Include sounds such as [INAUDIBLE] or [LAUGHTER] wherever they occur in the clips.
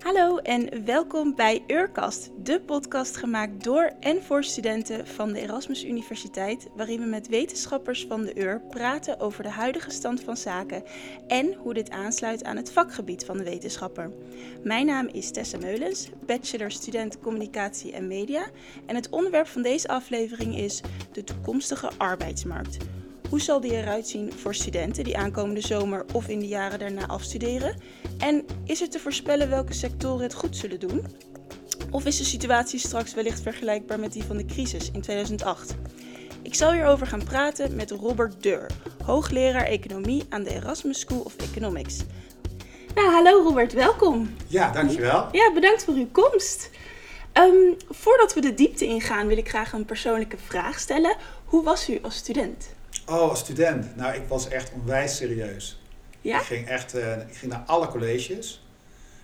Hallo en welkom bij Eurkast, de podcast gemaakt door en voor studenten van de Erasmus Universiteit, waarin we met wetenschappers van de Ur praten over de huidige stand van zaken en hoe dit aansluit aan het vakgebied van de wetenschapper. Mijn naam is Tessa Meulens, bachelor student communicatie en media en het onderwerp van deze aflevering is de toekomstige arbeidsmarkt. Hoe zal die eruit zien voor studenten die aankomende zomer of in de jaren daarna afstuderen? En is er te voorspellen welke sectoren het goed zullen doen? Of is de situatie straks wellicht vergelijkbaar met die van de crisis in 2008? Ik zal hierover gaan praten met Robert Deur, hoogleraar economie aan de Erasmus School of Economics. Nou, hallo Robert, welkom. Ja, dankjewel. Ja, bedankt voor uw komst. Ehm, voordat we de diepte ingaan, wil ik graag een persoonlijke vraag stellen. Hoe was u als student? Oh, als student. Nou, ik was echt onwijs serieus. Ja? Ik ging echt uh, ik ging naar alle colleges.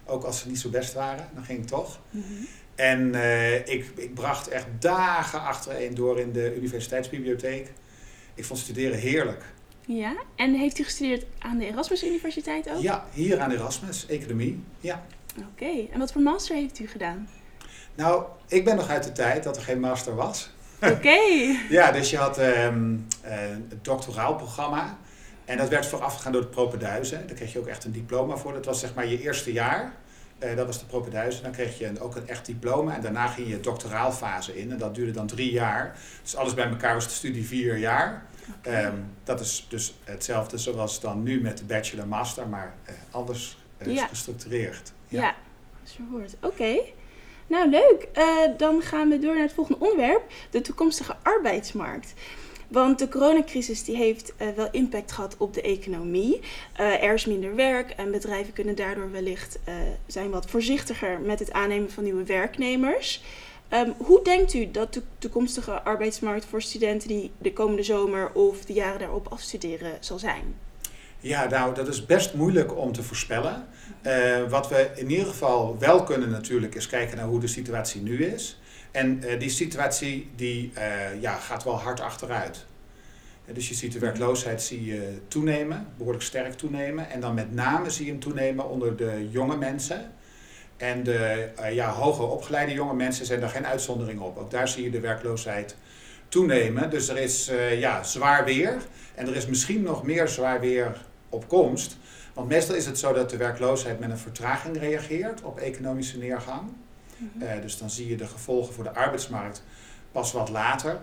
Ook als ze niet zo best waren, dan ging ik toch. Mm -hmm. En uh, ik, ik bracht echt dagen achtereen door in de universiteitsbibliotheek. Ik vond studeren heerlijk. Ja, en heeft u gestudeerd aan de Erasmus Universiteit ook? Ja, hier aan Erasmus, economie. Ja. Oké, okay. en wat voor master heeft u gedaan? Nou, ik ben nog uit de tijd dat er geen master was. [LAUGHS] Oké. Okay. ja, dus je had um, uh, het doctoraal programma. En dat werd voorafgegaan door de propenduizen. Daar kreeg je ook echt een diploma voor. Dat was zeg maar je eerste jaar. Uh, dat was de propenduizen. Dan kreeg je een, ook een echt diploma. En daarna ging je doctoraalfase in. En dat duurde dan drie jaar. Dus alles bij elkaar was de studie vier jaar. Okay. Um, dat is dus hetzelfde zoals dan nu met de bachelor-master. Maar uh, anders ja. gestructureerd. Ja, ja. Oké. Okay. Nou, leuk. Uh, dan gaan we door naar het volgende onderwerp: de toekomstige arbeidsmarkt. Want de coronacrisis die heeft uh, wel impact gehad op de economie. Uh, er is minder werk en bedrijven kunnen daardoor wellicht zijn wat voorzichtiger met het aannemen van nieuwe werknemers. Um, hoe denkt u dat de toekomstige arbeidsmarkt voor studenten die de komende zomer of de jaren daarop afstuderen zal zijn? Ja, nou, dat is best moeilijk om te voorspellen. Uh, wat we in ieder geval wel kunnen natuurlijk is kijken naar hoe de situatie nu is. En uh, die situatie die, uh, ja, gaat wel hard achteruit. dus je ziet de werkloosheid zie je toenemen, behoorlijk sterk toenemen. En dan met name zie je hem toenemen onder de jonge mensen. En de ja, hoger opgeleide jonge mensen zijn daar geen uitzondering op. Ook daar zie je de werkloosheid toenemen. Dus er is ja, zwaar weer. En er is misschien nog meer zwaar weer op komst. Want meestal is het zo dat de werkloosheid met een vertraging reageert op economische neergang. Mhm. Uh, dus dan zie je de gevolgen voor de arbeidsmarkt pas wat later.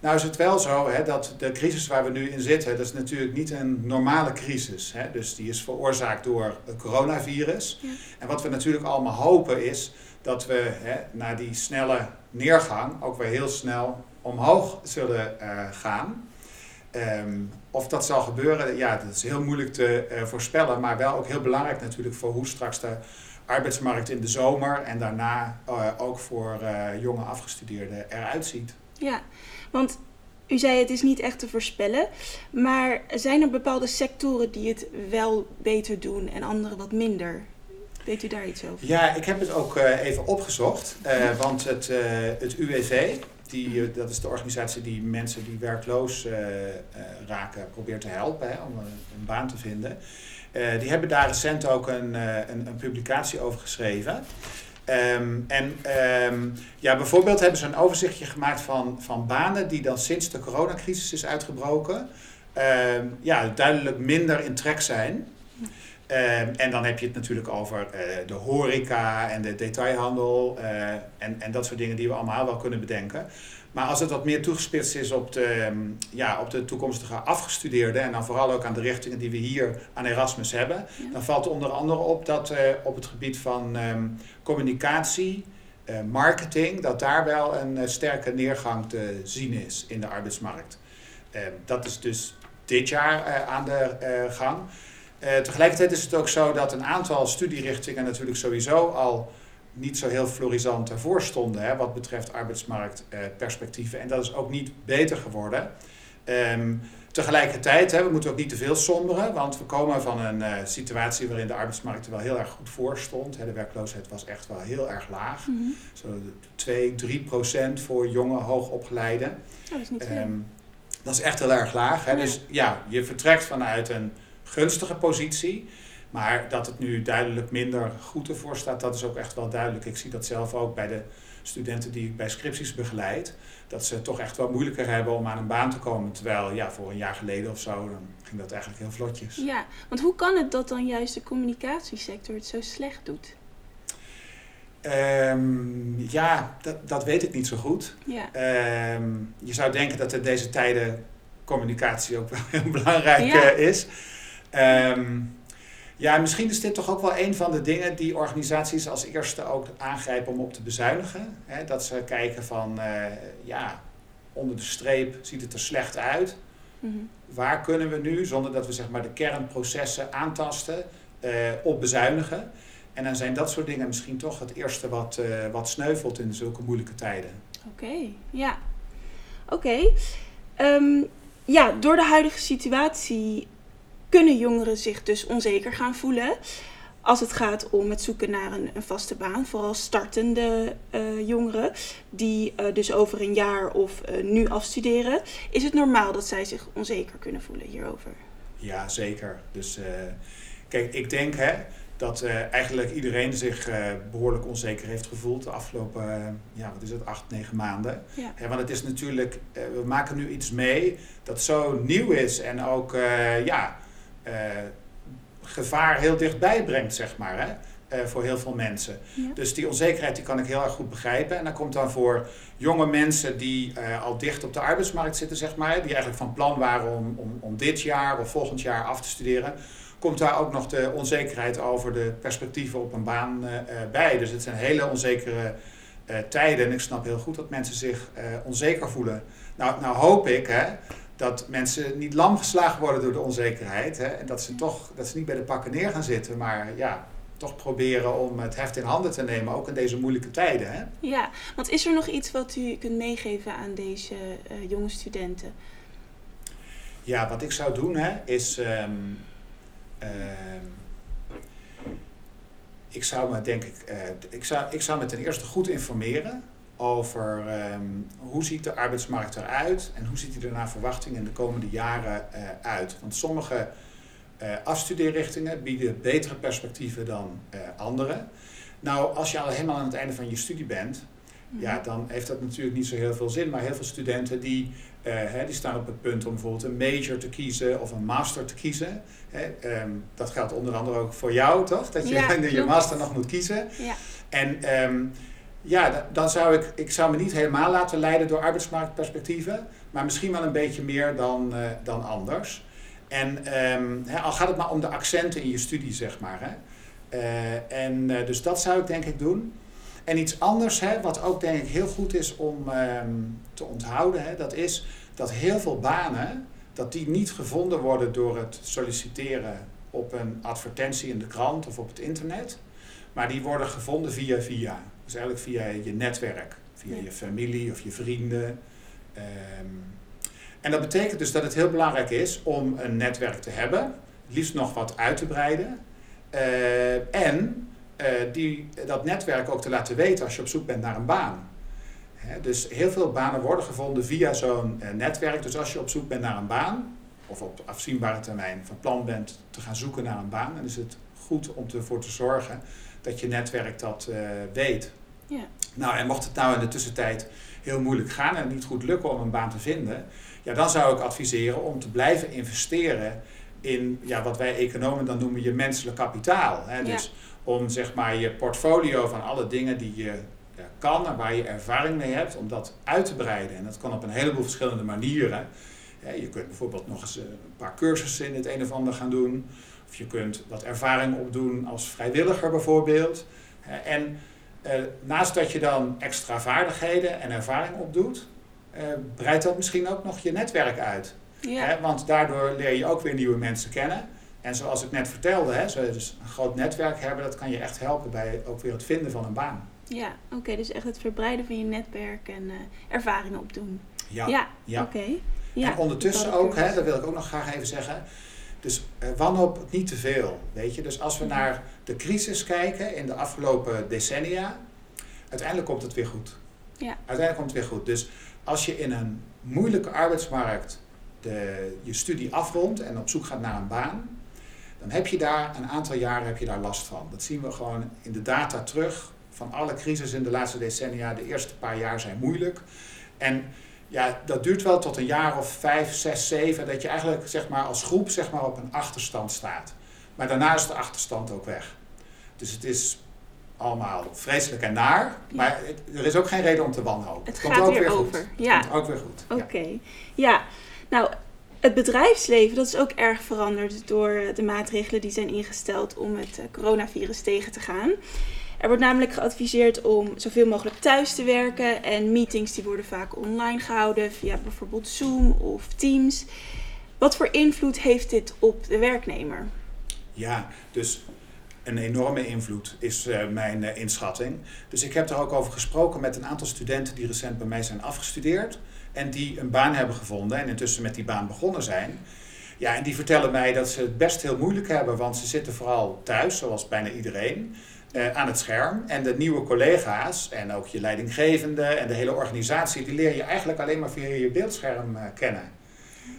Nou is het wel zo hè, dat de crisis waar we nu in zitten, dat is natuurlijk niet een normale crisis. Hè. Dus die is veroorzaakt door het coronavirus. Ja. En wat we natuurlijk allemaal hopen is dat we hè, na die snelle neergang ook weer heel snel omhoog zullen uh, gaan. Um, of dat zal gebeuren, ja, dat is heel moeilijk te uh, voorspellen, maar wel ook heel belangrijk natuurlijk voor hoe straks de arbeidsmarkt in de zomer en daarna uh, ook voor uh, jonge afgestudeerden eruit ziet. Ja, want u zei het is niet echt te voorspellen, maar zijn er bepaalde sectoren die het wel beter doen en andere wat minder? Weet u daar iets over? Ja, ik heb het ook even opgezocht, want het, het UWV, die, dat is de organisatie die mensen die werkloos uh, uh, raken probeert te helpen om een, baan te vinden. Die hebben daar recent ook een, een, publicatie over geschreven. Um, en um, ja, bijvoorbeeld hebben ze een overzichtje gemaakt van, van banen die dan sinds de coronacrisis is uitgebroken, um, ja, duidelijk minder in trek zijn. Um, en dan heb je het natuurlijk over uh, de horeca en de detailhandel uh, en, en dat soort dingen die we allemaal wel kunnen bedenken. Maar als het wat meer toegespitst is op de, um, ja, op de toekomstige afgestudeerden en dan vooral ook aan de richtingen die we hier aan Erasmus hebben, Ja. dan valt onder andere op dat uh, op het gebied van um, communicatie, marketing, dat daar wel een sterke neergang te zien is in de arbeidsmarkt. dat is dus dit jaar aan de gang. Uh, tegelijkertijd is het ook zo dat een aantal studierichtingen natuurlijk sowieso al niet zo heel florisant ervoor stonden hè, wat betreft arbeidsmarktperspectieven. Uh, en dat is ook niet beter geworden. Um, tegelijkertijd, hè, we moeten ook niet te veel somberen, want we komen van een uh, situatie waarin de arbeidsmarkt er wel heel erg goed voor stond. Hè, de werkloosheid was echt wel heel erg laag. Mm -hmm. Zo 2, 3 procent voor jonge, hoogopgeleiden. Oh, dat is niet veel. Um, dat is echt heel erg laag. Hè? Ja. Dus ja, je vertrekt vanuit een gunstige positie. Maar dat het nu duidelijk minder goed ervoor staat, dat is ook echt wel duidelijk. Ik zie dat zelf ook bij de studenten die ik bij scripties begeleid. Dat ze toch echt wel moeilijker hebben om aan een baan te komen. Terwijl ja, voor een jaar geleden of zo, dan ging dat eigenlijk heel vlotjes. Ja, want hoe kan het dat dan juist de communicatiesector het zo slecht doet? Um, ja, dat, dat weet ik niet zo goed. Ja. Um, je zou denken dat in deze tijden communicatie ook wel [LAUGHS] heel belangrijk ja. is. Um, ja, misschien is dit toch ook wel een van de dingen die organisaties als eerste ook aangrijpen om op te bezuinigen. Dat ze kijken van, uh, ja, onder de streep ziet het er slecht uit. Mm -hmm. Waar kunnen we nu, zonder dat we zeg maar de kernprocessen aantasten, uh, op bezuinigen? En dan zijn dat soort dingen misschien toch het eerste wat, uh, wat sneuvelt in zulke moeilijke tijden. Oké, okay, ja. Oké. Okay. Um, ja, door de huidige situatie kunnen jongeren zich dus onzeker gaan voelen. Als het gaat om het zoeken naar een, een vaste baan, vooral startende uh, jongeren die uh, dus over een jaar of uh, nu afstuderen, is het normaal dat zij zich onzeker kunnen voelen hierover? Ja, zeker. Dus kijk, ik denk hè, dat eigenlijk iedereen zich behoorlijk onzeker heeft gevoeld de afgelopen, ja, wat is het, acht, negen maanden. Ja. Hè, want het is natuurlijk, we maken nu iets mee dat zo nieuw is en ook, ja gevaar heel dichtbij brengt, zeg maar, hè, uh, voor heel veel mensen. Ja. Dus die onzekerheid die kan ik heel erg goed begrijpen. En dat komt dan voor jonge mensen die uh, al dicht op de arbeidsmarkt zitten, zeg maar, die eigenlijk van plan waren om, om, om dit jaar of volgend jaar af te studeren, komt daar ook nog de onzekerheid over de perspectieven op een baan bij. Dus het zijn hele onzekere tijden. En ik snap heel goed dat mensen zich onzeker voelen. Nou, nou hoop ik hè, dat mensen niet lam geslagen worden door de onzekerheid. Hè, en dat ze toch dat ze niet bij de pakken neer gaan zitten, maar ja, toch proberen om het heft in handen te nemen, ook in deze moeilijke tijden. Hè? Ja, want is er nog iets wat u kunt meegeven aan deze uh, jonge studenten? Ja, wat ik zou doen hè, is. Um, uh, ik zou me denk ik, uh, ik zou, ik zou me ten eerste goed informeren over um, hoe ziet de arbeidsmarkt eruit en hoe ziet die er naar verwachting in de komende jaren uh, uit. Want sommige uh, afstudeerrichtingen bieden betere perspectieven dan uh, andere. Nou, als je al helemaal aan het einde van je studie bent, ja, dan heeft dat natuurlijk niet zo heel veel zin. Maar heel veel studenten die, hè, die staan op het punt om bijvoorbeeld een major te kiezen of een master te kiezen. Hè, um, dat geldt onder andere ook voor jou, toch? Dat je ja, [LAUGHS] je master nog moet kiezen. Ja. En um, ja, dan zou ik, ik zou me niet helemaal laten leiden door arbeidsmarktperspectieven, maar misschien wel een beetje meer dan, uh, dan anders. En he, al gaat het maar om de accenten in je studie, zeg maar. Hè. Uh, en uh, dus dat zou ik denk ik doen. En iets anders, hè, wat ook denk ik heel goed is om um, te onthouden, hè, dat is dat heel veel banen, dat die niet gevonden worden door het solliciteren op een advertentie in de krant of op het internet, maar die worden gevonden via via. Dus eigenlijk via je netwerk, via ja. je familie of je vrienden. Um, en dat betekent dus dat het heel belangrijk is om een netwerk te hebben, liefst nog wat uit te breiden. Uh, en uh, die, dat netwerk ook te laten weten als je op zoek bent naar een baan. He, dus heel veel banen worden gevonden via zo'n uh, netwerk. Dus als je op zoek bent naar een baan, of op afzienbare termijn van plan bent te gaan zoeken naar een baan, dan is het goed om ervoor te zorgen dat je netwerk dat uh, weet. Ja. Nou, en mocht het nou in de tussentijd heel moeilijk gaan en niet goed lukken om een baan te vinden, ja, dan zou ik adviseren om te blijven investeren in ja, wat wij economen dan noemen je menselijk kapitaal. Hè? Ja. Dus om zeg maar je portfolio van alle dingen die je ja, kan en waar je ervaring mee hebt, om dat uit te breiden. En dat kan op een heleboel verschillende manieren. Ja, je kunt bijvoorbeeld nog eens een paar cursussen in het een of ander gaan doen. Of je kunt wat ervaring opdoen als vrijwilliger bijvoorbeeld. En uh, naast dat je dan extra vaardigheden en ervaring opdoet, uh, breidt dat misschien ook nog je netwerk uit. Ja. Want daardoor leer je ook weer nieuwe mensen kennen. En zoals ik net vertelde, hè, zo dus een groot netwerk hebben, dat kan je echt helpen bij ook weer het vinden van een baan. Ja, oké, okay, dus echt het verbreiden van je netwerk en uh, ervaring opdoen. Ja, ja, ja. oké. Okay. Ja, en ondertussen ook, hè, dat wil ik ook nog graag even zeggen, dus uh, wanhoop niet te veel, weet je. Dus als we naar de crisis kijken in de afgelopen decennia, uiteindelijk komt het weer goed. Ja. Uiteindelijk komt het weer goed. Dus als je in een moeilijke arbeidsmarkt de, je studie afrondt en op zoek gaat naar een baan, dan heb je daar een aantal jaren heb je daar last van. Dat zien we gewoon in de data terug van alle crisis in de laatste decennia. De eerste paar jaar zijn moeilijk. En ja, dat duurt wel tot een jaar of vijf, zes, zeven, dat je eigenlijk zeg maar, als groep zeg maar, op een achterstand staat. Maar daarna is de achterstand ook weg. Dus het is allemaal vreselijk en naar, maar er is ook geen reden om te wanhopen. Het, komt ook weer, over. Goed. Ja. Het komt ook weer goed. Oké. Ja. nou het bedrijfsleven dat is ook erg veranderd door de maatregelen die zijn ingesteld om het eh, coronavirus tegen te gaan. Er wordt namelijk geadviseerd om zoveel mogelijk thuis te werken en meetings die worden vaak online gehouden via bijvoorbeeld Zoom of Teams. Wat voor invloed heeft dit op de werknemer? Ja, dus een enorme invloed is uh, mijn uh, inschatting. Dus ik heb er ook over gesproken met een aantal studenten die recent bij mij zijn afgestudeerd en die een baan hebben gevonden en intussen met die baan begonnen zijn. Ja, en die vertellen mij dat ze het best heel moeilijk hebben, want ze zitten vooral thuis, zoals bijna iedereen, uh, aan het scherm. En de nieuwe collega's en ook je leidinggevende en de hele organisatie, die leer je eigenlijk alleen maar via je beeldscherm kennen.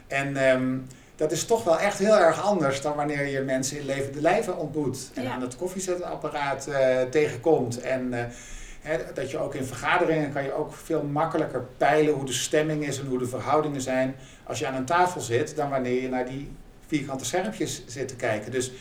En um, dat is toch wel echt heel erg anders dan wanneer je mensen in levende lijven ontmoet. En aan het koffiezetapparaat uh, tegenkomt. En hè, dat je ook in vergaderingen kan je ook veel makkelijker peilen hoe de stemming is en hoe de verhoudingen zijn. Als je aan een tafel zit, dan wanneer je naar die vierkante schermpjes zit te kijken. Dus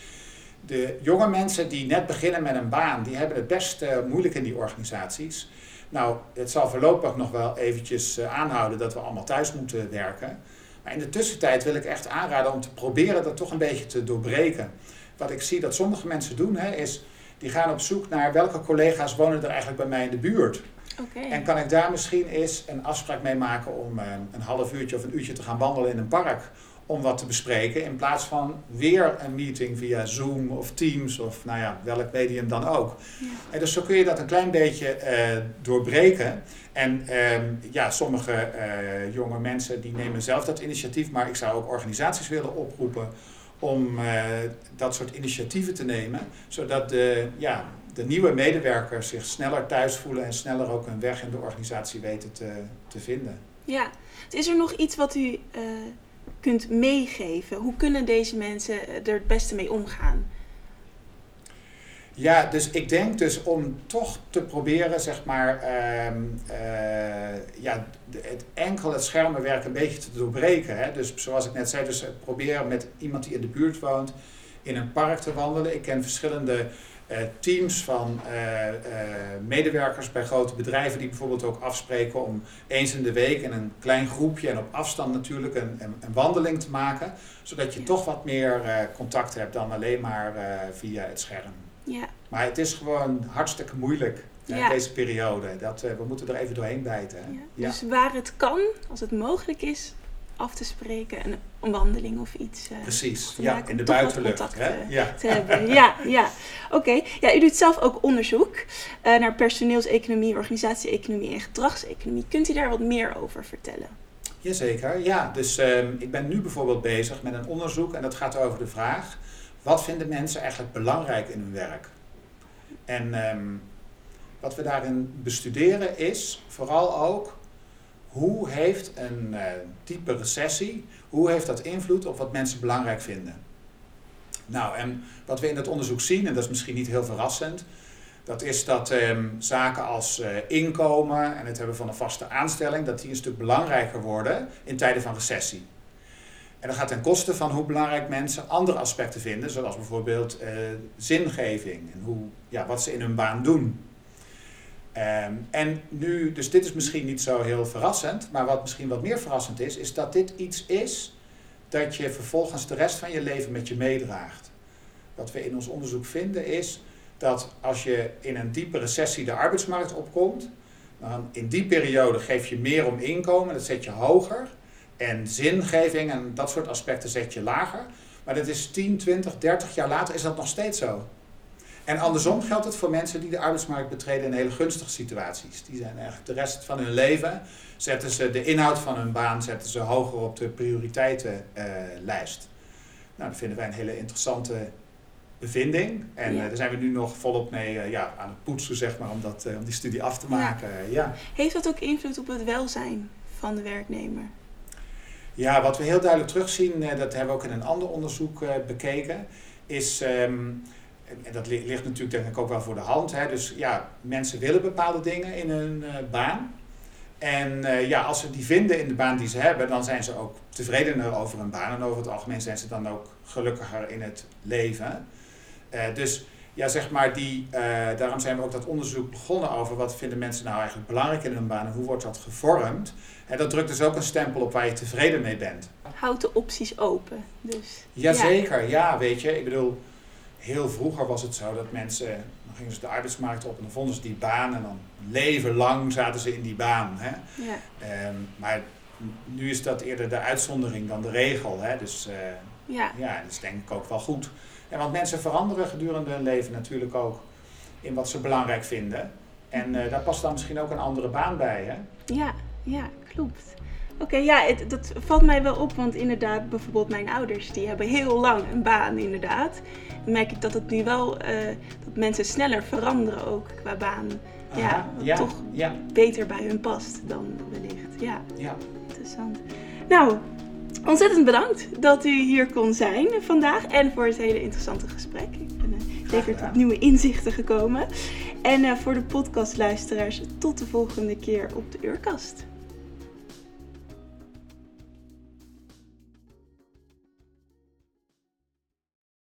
de jonge mensen die net beginnen met een baan, die hebben het best uh, moeilijk in die organisaties. Nou, het zal voorlopig nog wel eventjes aanhouden dat we allemaal thuis moeten werken. Maar in de tussentijd wil ik echt aanraden om te proberen dat toch een beetje te doorbreken. Wat ik zie dat sommige mensen doen, hè, is die gaan op zoek naar welke collega's wonen er eigenlijk bij mij in de buurt. Okay. En kan ik daar misschien eens een afspraak mee maken om eh, een half uurtje of een uurtje te gaan wandelen in een park om wat te bespreken. In plaats van weer een meeting via Zoom of Teams of nou ja, welk medium dan ook. Ja. En dus zo kun je dat een klein beetje uh, doorbreken. En um, ja, sommige uh, jonge mensen die nemen zelf dat initiatief, maar ik zou ook organisaties willen oproepen om uh, dat soort initiatieven te nemen, zodat de, ja, de nieuwe medewerkers zich sneller thuis voelen en sneller ook een weg in de organisatie weten te, te vinden. Ja, is er nog iets wat u kunt meegeven? Hoe kunnen deze mensen er het beste mee omgaan? Ja, dus ik denk dus om toch te proberen, zeg maar, uh, uh, ja, het enkel het schermenwerk een beetje te doorbreken. Hè? Dus zoals ik net zei, dus probeer met iemand die in de buurt woont in een park te wandelen. Ik ken verschillende teams van uh, uh, medewerkers bij grote bedrijven die bijvoorbeeld ook afspreken om eens in de week in een klein groepje en op afstand natuurlijk een, een, een wandeling te maken. Zodat je ja. toch wat meer contact hebt dan alleen maar via het scherm. Ja. Maar het is gewoon hartstikke moeilijk. Ja. deze periode. Dat, we moeten er even doorheen bijten. Hè? Ja. Dus waar het kan, als het mogelijk is, af te spreken, een, een wandeling of iets. Uh, Precies, ja, in de buitenlucht. Hè? Ja. Te hebben. [LAUGHS] ja, ja. Oké, okay. ja, u doet zelf ook onderzoek uh, naar personeelseconomie, organisatie-economie en gedragseconomie. Kunt u daar wat meer over vertellen? Jazeker, ja. Dus um, ik ben nu bijvoorbeeld bezig met een onderzoek en dat gaat over de vraag: wat vinden mensen eigenlijk belangrijk in hun werk? En um, wat we daarin bestuderen is vooral ook hoe heeft een uh, diepe recessie, hoe heeft dat invloed op wat mensen belangrijk vinden? Nou, en wat we in dat onderzoek zien, en dat is misschien niet heel verrassend, dat is dat um, zaken als uh, inkomen en het hebben van een vaste aanstelling, dat die een stuk belangrijker worden in tijden van recessie. En dat gaat ten koste van hoe belangrijk mensen andere aspecten vinden, zoals bijvoorbeeld uh, zingeving en hoe, ja, wat ze in hun baan doen. Um, en nu, dus dit is misschien niet zo heel verrassend, maar wat misschien wat meer verrassend is, is dat dit iets is dat je vervolgens de rest van je leven met je meedraagt. Wat we in ons onderzoek vinden is dat als je in een diepe recessie de arbeidsmarkt opkomt, dan in die periode geef je meer om inkomen, dat zet je hoger. En zingeving en dat soort aspecten zet je lager. Maar dat is 10, 20, 30 jaar later is dat nog steeds zo. En andersom geldt het voor mensen die de arbeidsmarkt betreden in hele gunstige situaties. Die zijn eigenlijk de rest van hun leven, zetten ze de inhoud van hun baan zetten ze hoger op de prioriteitenlijst. Uh, nou, dat vinden wij een hele interessante bevinding. En ja. uh, daar zijn we nu nog volop mee uh, ja, aan het poetsen, zeg maar, om, dat, om die studie af te maken. Ja. ja. Heeft dat ook invloed op het welzijn van de werknemer? Ja, wat we heel duidelijk terugzien, dat hebben we ook in een ander onderzoek bekeken is, ehm, en dat ligt natuurlijk denk ik ook wel voor de hand. Hè? Dus ja, mensen willen bepaalde dingen in hun baan. En ja, als ze die vinden in de baan die ze hebben, dan zijn ze ook tevredener over hun baan. En over het algemeen zijn ze dan ook gelukkiger in het leven. dus ja, zeg maar, die, daarom zijn we ook dat onderzoek begonnen over wat vinden mensen nou eigenlijk belangrijk in hun baan en hoe wordt dat gevormd. En dat drukt dus ook een stempel op waar je tevreden mee bent. Houdt de opties open. Dus, Jazeker, ja. ja, weet je. Ik bedoel, heel vroeger was het zo dat mensen, dan gingen ze de arbeidsmarkt op en dan vonden ze die baan en dan leven lang zaten ze in die baan. Hè. Ja. Um, maar nu is dat eerder de uitzondering dan de regel. Hè. Dus uh, ja. ja, dat is denk ik ook wel goed. Ja, want mensen veranderen gedurende hun leven natuurlijk ook in wat ze belangrijk vinden. En uh, daar past dan misschien ook een andere baan bij, hè? Ja, ja, klopt. Oké, ja, het, dat valt mij wel op, want inderdaad, bijvoorbeeld mijn ouders, die hebben heel lang een baan, inderdaad. Dan merk ik dat het nu wel, uh, dat mensen sneller veranderen ook qua baan. ja, wat ja, toch ja. beter bij hun past dan wellicht. Ja, ja. interessant. Nou, ontzettend bedankt dat u hier kon zijn vandaag en voor het hele interessante gesprek. Ik ben uh, zeker tot nieuwe inzichten gekomen. En uh, voor de podcastluisteraars, tot de volgende keer op de Uurkast.